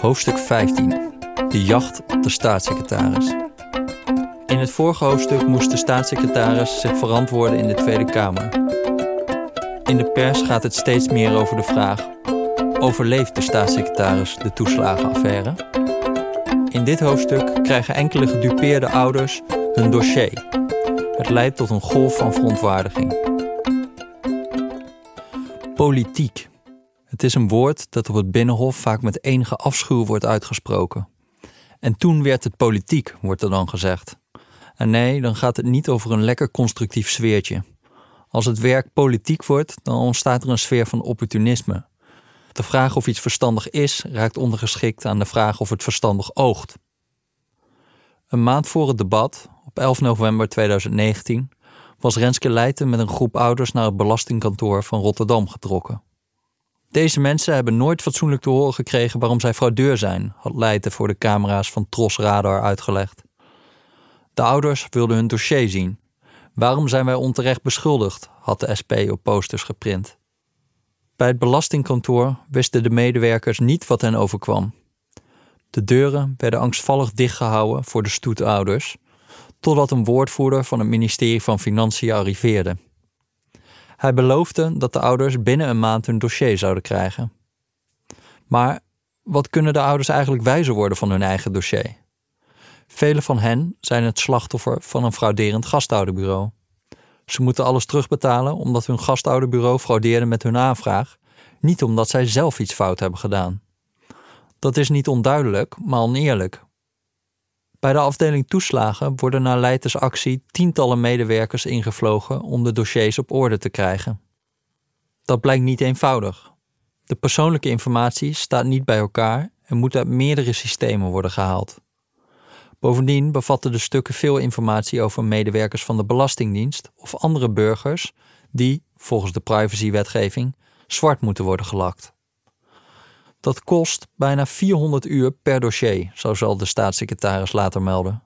Hoofdstuk 15. De jacht op de staatssecretaris. In het vorige hoofdstuk moest de staatssecretaris zich verantwoorden in de Tweede Kamer. In de pers gaat het steeds meer over de vraag: overleeft de staatssecretaris de toeslagenaffaire? In dit hoofdstuk krijgen enkele gedupeerde ouders hun dossier. Leidt tot een golf van verontwaardiging. Politiek. Het is een woord dat op het Binnenhof vaak met enige afschuw wordt uitgesproken. En toen werd het politiek, wordt er dan gezegd. En nee, dan gaat het niet over een lekker constructief sfeertje. Als het werk politiek wordt, dan ontstaat er een sfeer van opportunisme. De vraag of iets verstandig is, raakt ondergeschikt aan de vraag of het verstandig oogt. Een maand voor het debat, op 11 november 2019, was Renske Leijten met een groep ouders naar het belastingkantoor van Rotterdam getrokken. Deze mensen hebben nooit fatsoenlijk te horen gekregen waarom zij fraudeur zijn, had Leijten voor de camera's van Tros Radar uitgelegd. De ouders wilden hun dossier zien. Waarom zijn wij onterecht beschuldigd? had de SP op posters geprint. Bij het belastingkantoor wisten de medewerkers niet wat hen overkwam. De deuren werden angstvallig dichtgehouden voor de stoetouders, totdat een woordvoerder van het ministerie van Financiën arriveerde. Hij beloofde dat de ouders binnen een maand hun dossier zouden krijgen. Maar wat kunnen de ouders eigenlijk wijzer worden van hun eigen dossier? Velen van hen zijn het slachtoffer van een frauderend gastouderbureau. Ze moeten alles terugbetalen omdat hun gastouderbureau fraudeerde met hun aanvraag, niet omdat zij zelf iets fout hebben gedaan. Dat is niet onduidelijk, maar oneerlijk. Bij de afdeling toeslagen worden na Leiters actie tientallen medewerkers ingevlogen om de dossiers op orde te krijgen. Dat blijkt niet eenvoudig. De persoonlijke informatie staat niet bij elkaar en moet uit meerdere systemen worden gehaald. Bovendien bevatten de stukken veel informatie over medewerkers van de Belastingdienst of andere burgers die, volgens de privacywetgeving, zwart moeten worden gelakt. Dat kost bijna 400 uur per dossier, zo zal de staatssecretaris later melden.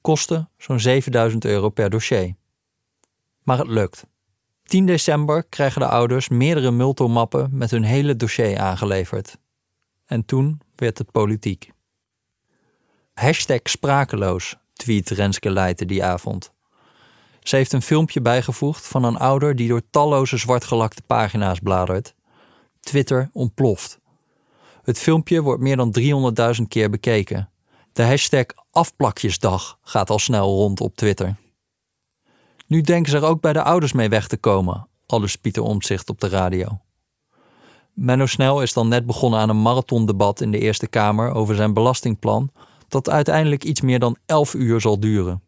Kosten zo'n 7000 euro per dossier. Maar het lukt. 10 december krijgen de ouders meerdere multomappen met hun hele dossier aangeleverd. En toen werd het politiek. Hashtag sprakeloos, tweet Renske Leijten die avond. Ze heeft een filmpje bijgevoegd van een ouder die door talloze zwartgelakte pagina's bladert. Twitter ontploft. Het filmpje wordt meer dan 300.000 keer bekeken. De hashtag afplakjesdag gaat al snel rond op Twitter. Nu denken ze er ook bij de ouders mee weg te komen, aldus Pieter Omtzigt op de radio. Menno Snel is dan net begonnen aan een marathondebat in de Eerste Kamer over zijn belastingplan, dat uiteindelijk iets meer dan 11 uur zal duren.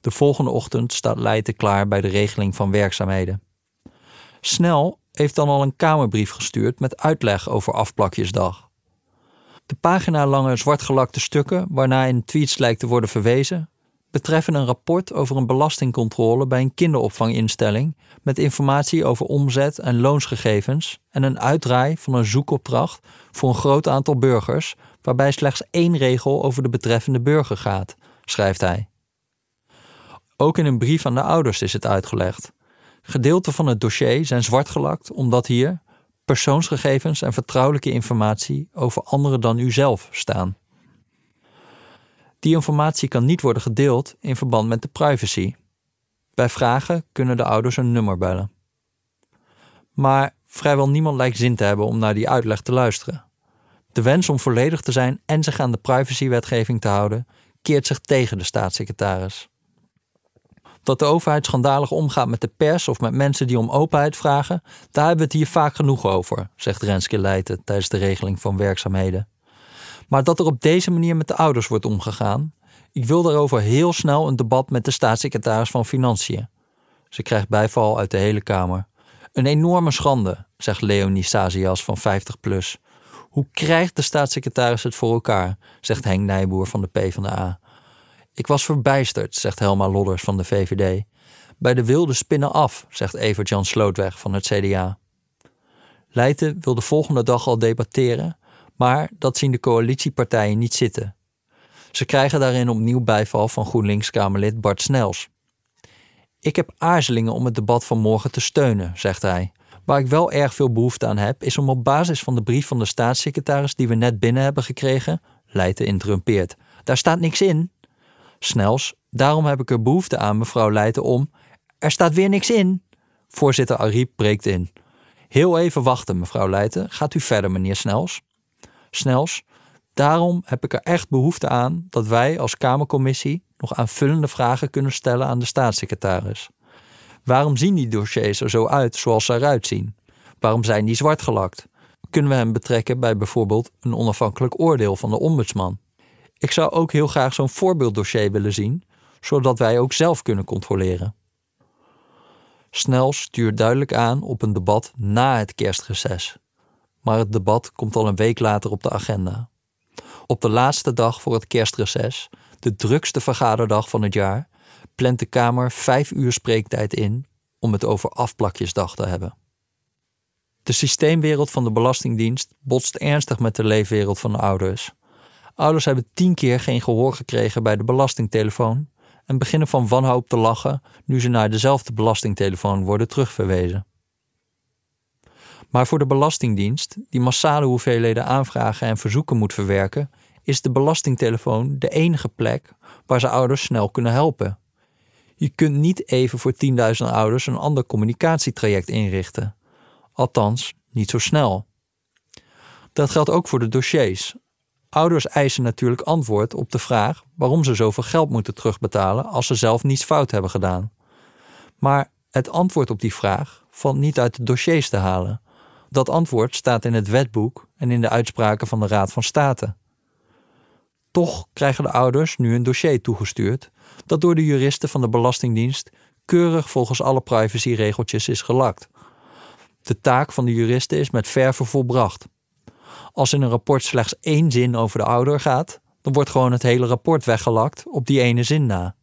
De volgende ochtend staat Leijten klaar bij de regeling van werkzaamheden. Snel heeft dan al een Kamerbrief gestuurd met uitleg over afplakjesdag. De pagina-lange zwartgelakte stukken, waarna in tweets lijkt te worden verwezen, betreffen een rapport over een belastingcontrole bij een kinderopvanginstelling met informatie over omzet en loonsgegevens en een uitdraai van een zoekopdracht voor een groot aantal burgers, waarbij slechts één regel over de betreffende burger gaat, schrijft hij. Ook in een brief aan de ouders is het uitgelegd. Gedeelten van het dossier zijn zwartgelakt omdat hier persoonsgegevens en vertrouwelijke informatie over anderen dan u zelf staan. Die informatie kan niet worden gedeeld in verband met de privacy. Bij vragen kunnen de ouders een nummer bellen. Maar vrijwel niemand lijkt zin te hebben om naar die uitleg te luisteren. De wens om volledig te zijn en zich aan de privacywetgeving te houden, keert zich tegen de staatssecretaris. Dat de overheid schandalig omgaat met de pers of met mensen die om openheid vragen, daar hebben we het hier vaak genoeg over, zegt Renske Leijten tijdens de regeling van werkzaamheden. Maar dat er op deze manier met de ouders wordt omgegaan, ik wil daarover heel snel een debat met de staatssecretaris van Financiën. Ze krijgt bijval uit de hele Kamer. Een enorme schande, zegt Leonie Sazias van 50PLUS. Hoe krijgt de staatssecretaris het voor elkaar, zegt Henk Nijboer van de PvdA. Ik was verbijsterd, zegt Helma Lodders van de VVD. Bij de wilde spinnen af, zegt Evert-Jan Slootweg van het CDA. Leijten wil de volgende dag al debatteren, maar dat zien de coalitiepartijen niet zitten. Ze krijgen daarin opnieuw bijval van GroenLinks-Kamerlid Bart Snels. Ik heb aarzelingen om het debat van morgen te steunen, zegt hij. Waar ik wel erg veel behoefte aan heb, is om op basis van de brief van de staatssecretaris die we net binnen hebben gekregen, Leijten interrumpeert. Daar staat niks in. Snels, daarom heb ik er behoefte aan, mevrouw Leijten, om. Er staat weer niks in. Voorzitter Ariep breekt in. Heel even wachten, mevrouw Leijten. Gaat u verder, meneer Snels? Snels, daarom heb ik er echt behoefte aan dat wij als Kamercommissie nog aanvullende vragen kunnen stellen aan de staatssecretaris. Waarom zien die dossiers er zo uit zoals ze eruit zien? Waarom zijn die zwart gelakt? Kunnen we hem betrekken bij bijvoorbeeld een onafhankelijk oordeel van de ombudsman? Ik zou ook heel graag zo'n voorbeelddossier willen zien, zodat wij ook zelf kunnen controleren. Snel stuurt duidelijk aan op een debat na het kerstreces. Maar het debat komt al een week later op de agenda. Op de laatste dag voor het kerstreces, de drukste vergaderdag van het jaar, plant de Kamer vijf uur spreektijd in om het over afplakjesdag te hebben. De systeemwereld van de Belastingdienst botst ernstig met de leefwereld van de ouders. Ouders hebben tien keer geen gehoor gekregen bij de belastingtelefoon en beginnen van wanhoop te lachen nu ze naar dezelfde belastingtelefoon worden terugverwezen. Maar voor de Belastingdienst, die massale hoeveelheden aanvragen en verzoeken moet verwerken, is de belastingtelefoon de enige plek waar ze ouders snel kunnen helpen. Je kunt niet even voor 10.000 ouders een ander communicatietraject inrichten. Althans, niet zo snel. Dat geldt ook voor de dossiers. Ouders eisen natuurlijk antwoord op de vraag waarom ze zoveel geld moeten terugbetalen als ze zelf niets fout hebben gedaan. Maar het antwoord op die vraag valt niet uit de dossiers te halen. Dat antwoord staat in het wetboek en in de uitspraken van de Raad van State. Toch krijgen de ouders nu een dossier toegestuurd dat door de juristen van de Belastingdienst keurig volgens alle privacyregeltjes is gelakt. De taak van de juristen is met verve volbracht. Als in een rapport slechts één zin over de ouder gaat, dan wordt gewoon het hele rapport weggelakt op die ene zin na.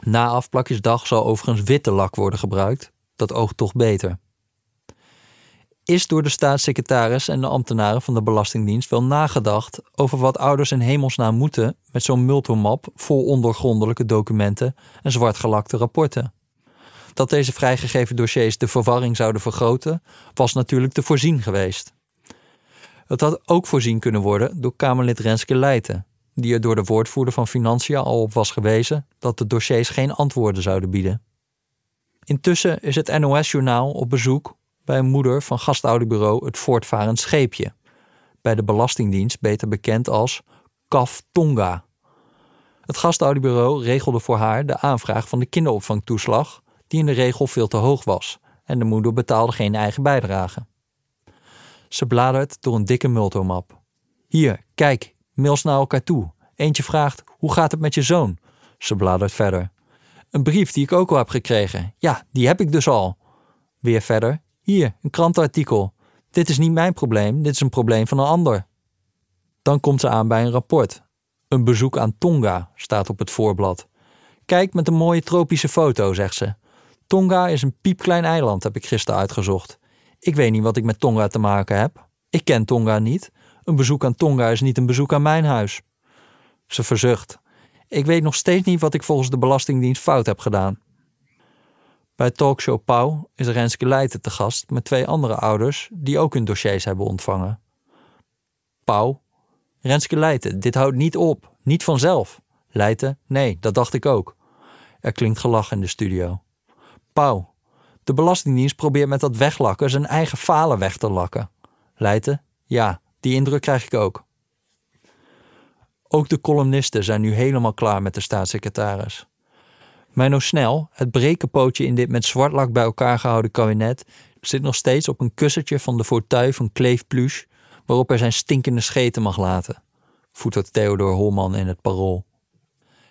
Na afplakjesdag zal overigens witte lak worden gebruikt, dat oogt toch beter is door de staatssecretaris en de ambtenaren van de Belastingdienst wel nagedacht over wat ouders in hemelsnaam moeten met zo'n multomap vol ondergrondelijke documenten en zwartgelakte rapporten. Dat deze vrijgegeven dossiers de verwarring zouden vergroten, was natuurlijk te voorzien geweest. Het had ook voorzien kunnen worden door Kamerlid Renske Leijten, die er door de woordvoerder van Financiën al op was gewezen dat de dossiers geen antwoorden zouden bieden. Intussen is het NOS-journaal op bezoek bij een moeder van gastouderbureau Het Voortvarend Scheepje, bij de Belastingdienst beter bekend als CAF Tonga. Het gastouderbureau regelde voor haar de aanvraag van de kinderopvangtoeslag, die in de regel veel te hoog was, en de moeder betaalde geen eigen bijdrage. Ze bladert door een dikke multomap. Hier, kijk, mails naar elkaar toe. Eentje vraagt: Hoe gaat het met je zoon? Ze bladert verder. Een brief die ik ook al heb gekregen. Ja, die heb ik dus al. Weer verder. Hier, een krantenartikel. Dit is niet mijn probleem, dit is een probleem van een ander. Dan komt ze aan bij een rapport. Een bezoek aan Tonga staat op het voorblad. Kijk met een mooie tropische foto, zegt ze. Tonga is een piepklein eiland, heb ik gisteren uitgezocht. Ik weet niet wat ik met Tonga te maken heb. Ik ken Tonga niet. Een bezoek aan Tonga is niet een bezoek aan mijn huis. Ze verzucht. Ik weet nog steeds niet wat ik volgens de Belastingdienst fout heb gedaan. Bij talkshow Pauw is Renske Leijten te gast met twee andere ouders die ook hun dossiers hebben ontvangen. Pauw, Renske Leijten, dit houdt niet op, niet vanzelf. Leijten, nee, dat dacht ik ook. Er klinkt gelach in de studio. Pauw, de Belastingdienst probeert met dat weglakken zijn eigen falen weg te lakken. Leijten, ja, die indruk krijg ik ook. Ook de columnisten zijn nu helemaal klaar met de staatssecretaris. Menno Snel, het brekenpootje in dit met zwartlak bij elkaar gehouden kabinet, zit nog steeds op een kussentje van de fauteuil van Kleef Pluche, waarop hij zijn stinkende scheten mag laten, voetert Theodor Holman in het parool.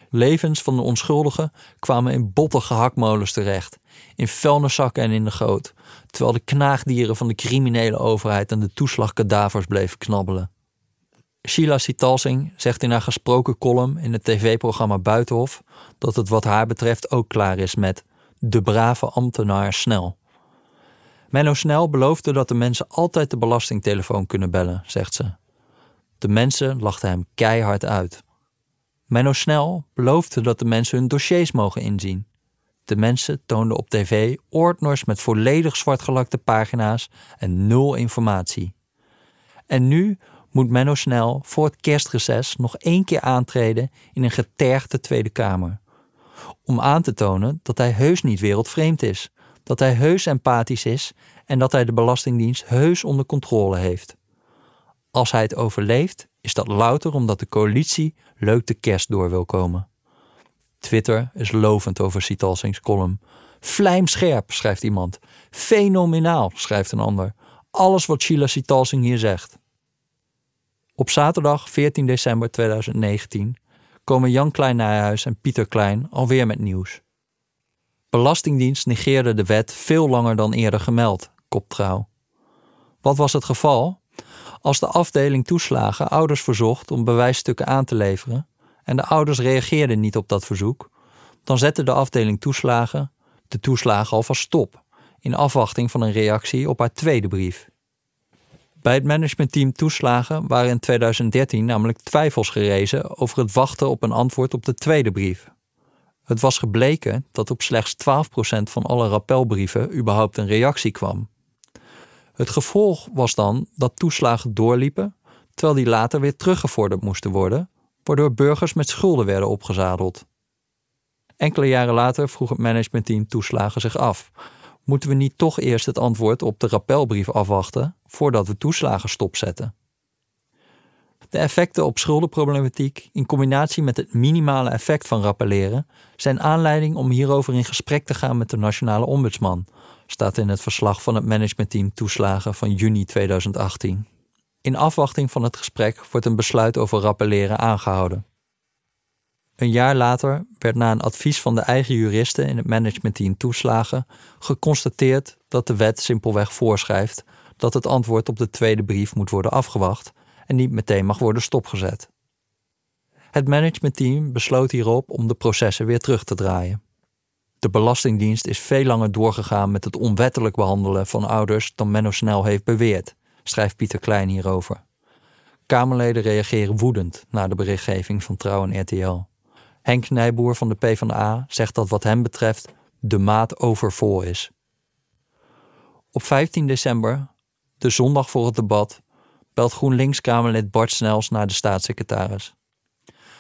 Levens van de onschuldigen kwamen in botte gehaktmolens terecht, in vuilniszakken en in de goot, terwijl de knaagdieren van de criminele overheid aan de toeslagkadavers bleven knabbelen. Sheila Sitalsing zegt in haar gesproken column in het tv-programma Buitenhof dat het wat haar betreft ook klaar is met de brave ambtenaar Snel. Menno Snel beloofde dat de mensen altijd de belastingtelefoon kunnen bellen, zegt ze. De mensen lachten hem keihard uit. Menno Snel beloofde dat de mensen hun dossiers mogen inzien. De mensen toonden op tv ordners met volledig zwartgelakte pagina's en nul informatie. En nu moet Menno Snel voor het kerstreces nog één keer aantreden in een getergde Tweede Kamer. Om aan te tonen dat hij heus niet wereldvreemd is, dat hij heus empathisch is en dat hij de Belastingdienst heus onder controle heeft. Als hij het overleeft, is dat louter omdat de coalitie leuk de kerst door wil komen. Twitter is lovend over Sitalsings column. Vlijmscherp, schrijft iemand. Fenomenaal, schrijft een ander. Alles wat Sheila Sitalsing hier zegt. Op zaterdag 14 december 2019 komen Jan Klein Nijhuis en Pieter Klein alweer met nieuws. Belastingdienst negeerde de wet veel langer dan eerder gemeld, koptrouw. Wat was het geval? Als de afdeling toeslagen ouders verzocht om bewijsstukken aan te leveren en de ouders reageerden niet op dat verzoek, dan zette de afdeling toeslagen de toeslagen alvast stop in afwachting van een reactie op haar tweede brief. Bij het managementteam toeslagen waren in 2013 namelijk twijfels gerezen over het wachten op een antwoord op de tweede brief. Het was gebleken dat op slechts 12% van alle rappelbrieven überhaupt een reactie kwam. Het gevolg was dan dat toeslagen doorliepen, terwijl die later weer teruggevorderd moesten worden, waardoor burgers met schulden werden opgezadeld. Enkele jaren later vroeg het managementteam toeslagen zich af moeten we niet toch eerst het antwoord op de rappelbrief afwachten voordat we toeslagen stopzetten? De effecten op schuldenproblematiek in combinatie met het minimale effect van rappelleren zijn aanleiding om hierover in gesprek te gaan met de nationale ombudsman, staat in het verslag van het managementteam toeslagen van juni 2018. In afwachting van het gesprek wordt een besluit over rappelleren aangehouden. Een jaar later werd na een advies van de eigen juristen in het managementteam toeslagen geconstateerd dat de wet simpelweg voorschrijft dat het antwoord op de tweede brief moet worden afgewacht en niet meteen mag worden stopgezet. Het managementteam besloot hierop om de processen weer terug te draaien. De Belastingdienst is veel langer doorgegaan met het onwettelijk behandelen van ouders dan Menno Snel heeft beweerd, schrijft Pieter Klein hierover. Kamerleden reageren woedend na de berichtgeving van Trouw en RTL. Henk Nijboer van de PvdA zegt dat wat hem betreft de maat overvol is. Op 15 december, de zondag voor het debat, belt GroenLinks-Kamerlid Bart Snels naar de staatssecretaris.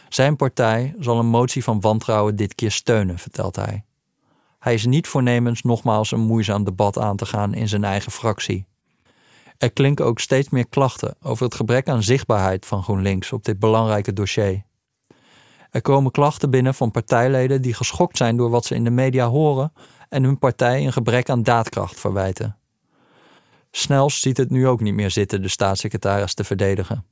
Zijn partij zal een motie van wantrouwen dit keer steunen, vertelt hij. Hij is niet voornemens nogmaals een moeizaam debat aan te gaan in zijn eigen fractie. Er klinken ook steeds meer klachten over het gebrek aan zichtbaarheid van GroenLinks op dit belangrijke dossier. Er komen klachten binnen van partijleden die geschokt zijn door wat ze in de media horen en hun partij een gebrek aan daadkracht verwijten. Snels ziet het nu ook niet meer zitten de staatssecretaris te verdedigen.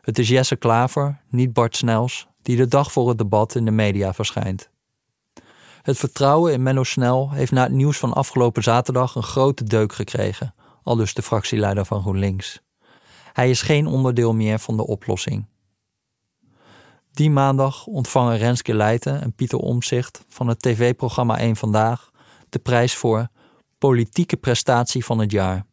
Het is Jesse Klaver, niet Bart Snels, die de dag voor het debat in de media verschijnt. Het vertrouwen in Menno Snel heeft na het nieuws van afgelopen zaterdag een grote deuk gekregen, al dus de fractieleider van GroenLinks. Hij is geen onderdeel meer van de oplossing. Die maandag ontvangen Renske Leijten en Pieter Omzicht van het tv-programma 1 Vandaag de prijs voor politieke prestatie van het jaar.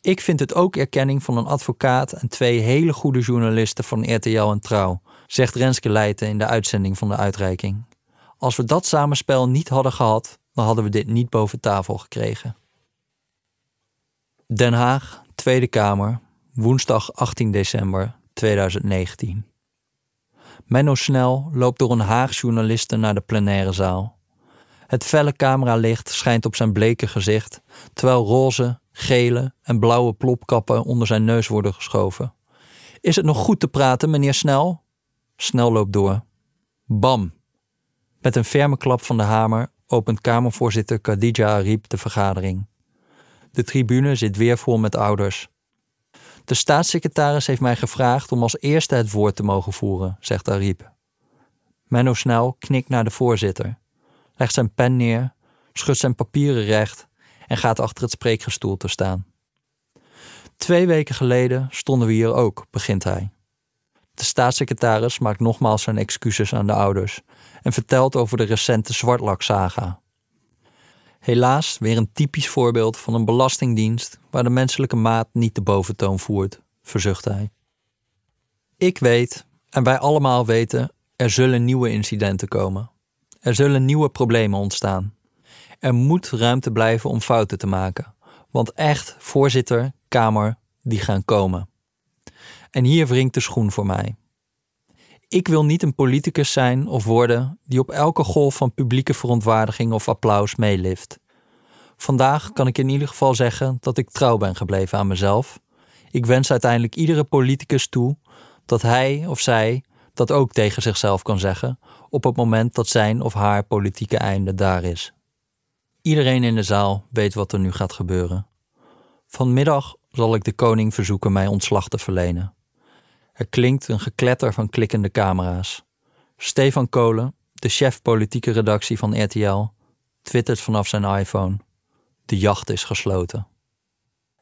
Ik vind het ook erkenning van een advocaat en twee hele goede journalisten van RTL en Trouw, zegt Renske Leijten in de uitzending van de uitreiking. Als we dat samenspel niet hadden gehad, dan hadden we dit niet boven tafel gekregen. Den Haag, Tweede Kamer, woensdag 18 december 2019. Menno Snel loopt door een Haag journalisten naar de plenaire zaal. Het felle cameralicht schijnt op zijn bleke gezicht, terwijl roze, gele en blauwe plopkappen onder zijn neus worden geschoven. Is het nog goed te praten, meneer Snel? Snel loopt door. Bam! Met een ferme klap van de hamer opent Kamervoorzitter Khadija Ariep de vergadering. De tribune zit weer vol met ouders. De staatssecretaris heeft mij gevraagd om als eerste het woord te mogen voeren, zegt Ariep. Menno Snel knikt naar de voorzitter, legt zijn pen neer, schudt zijn papieren recht en gaat achter het spreekgestoelte staan. Twee weken geleden stonden we hier ook, begint hij. De staatssecretaris maakt nogmaals zijn excuses aan de ouders en vertelt over de recente zwartlaksaga. Helaas weer een typisch voorbeeld van een belastingdienst waar de menselijke maat niet de boventoon voert, verzucht hij. Ik weet, en wij allemaal weten, er zullen nieuwe incidenten komen. Er zullen nieuwe problemen ontstaan. Er moet ruimte blijven om fouten te maken. Want echt, voorzitter, Kamer, die gaan komen. En hier wringt de schoen voor mij. Ik wil niet een politicus zijn of worden die op elke golf van publieke verontwaardiging of applaus meelift. Vandaag kan ik in ieder geval zeggen dat ik trouw ben gebleven aan mezelf. Ik wens uiteindelijk iedere politicus toe dat hij of zij dat ook tegen zichzelf kan zeggen op het moment dat zijn of haar politieke einde daar is. Iedereen in de zaal weet wat er nu gaat gebeuren. Vanmiddag zal ik de koning verzoeken mij ontslag te verlenen. Er klinkt een gekletter van klikkende camera's. Stefan Kolen, de chef politieke redactie van RTL, twittert vanaf zijn iPhone. De jacht is gesloten.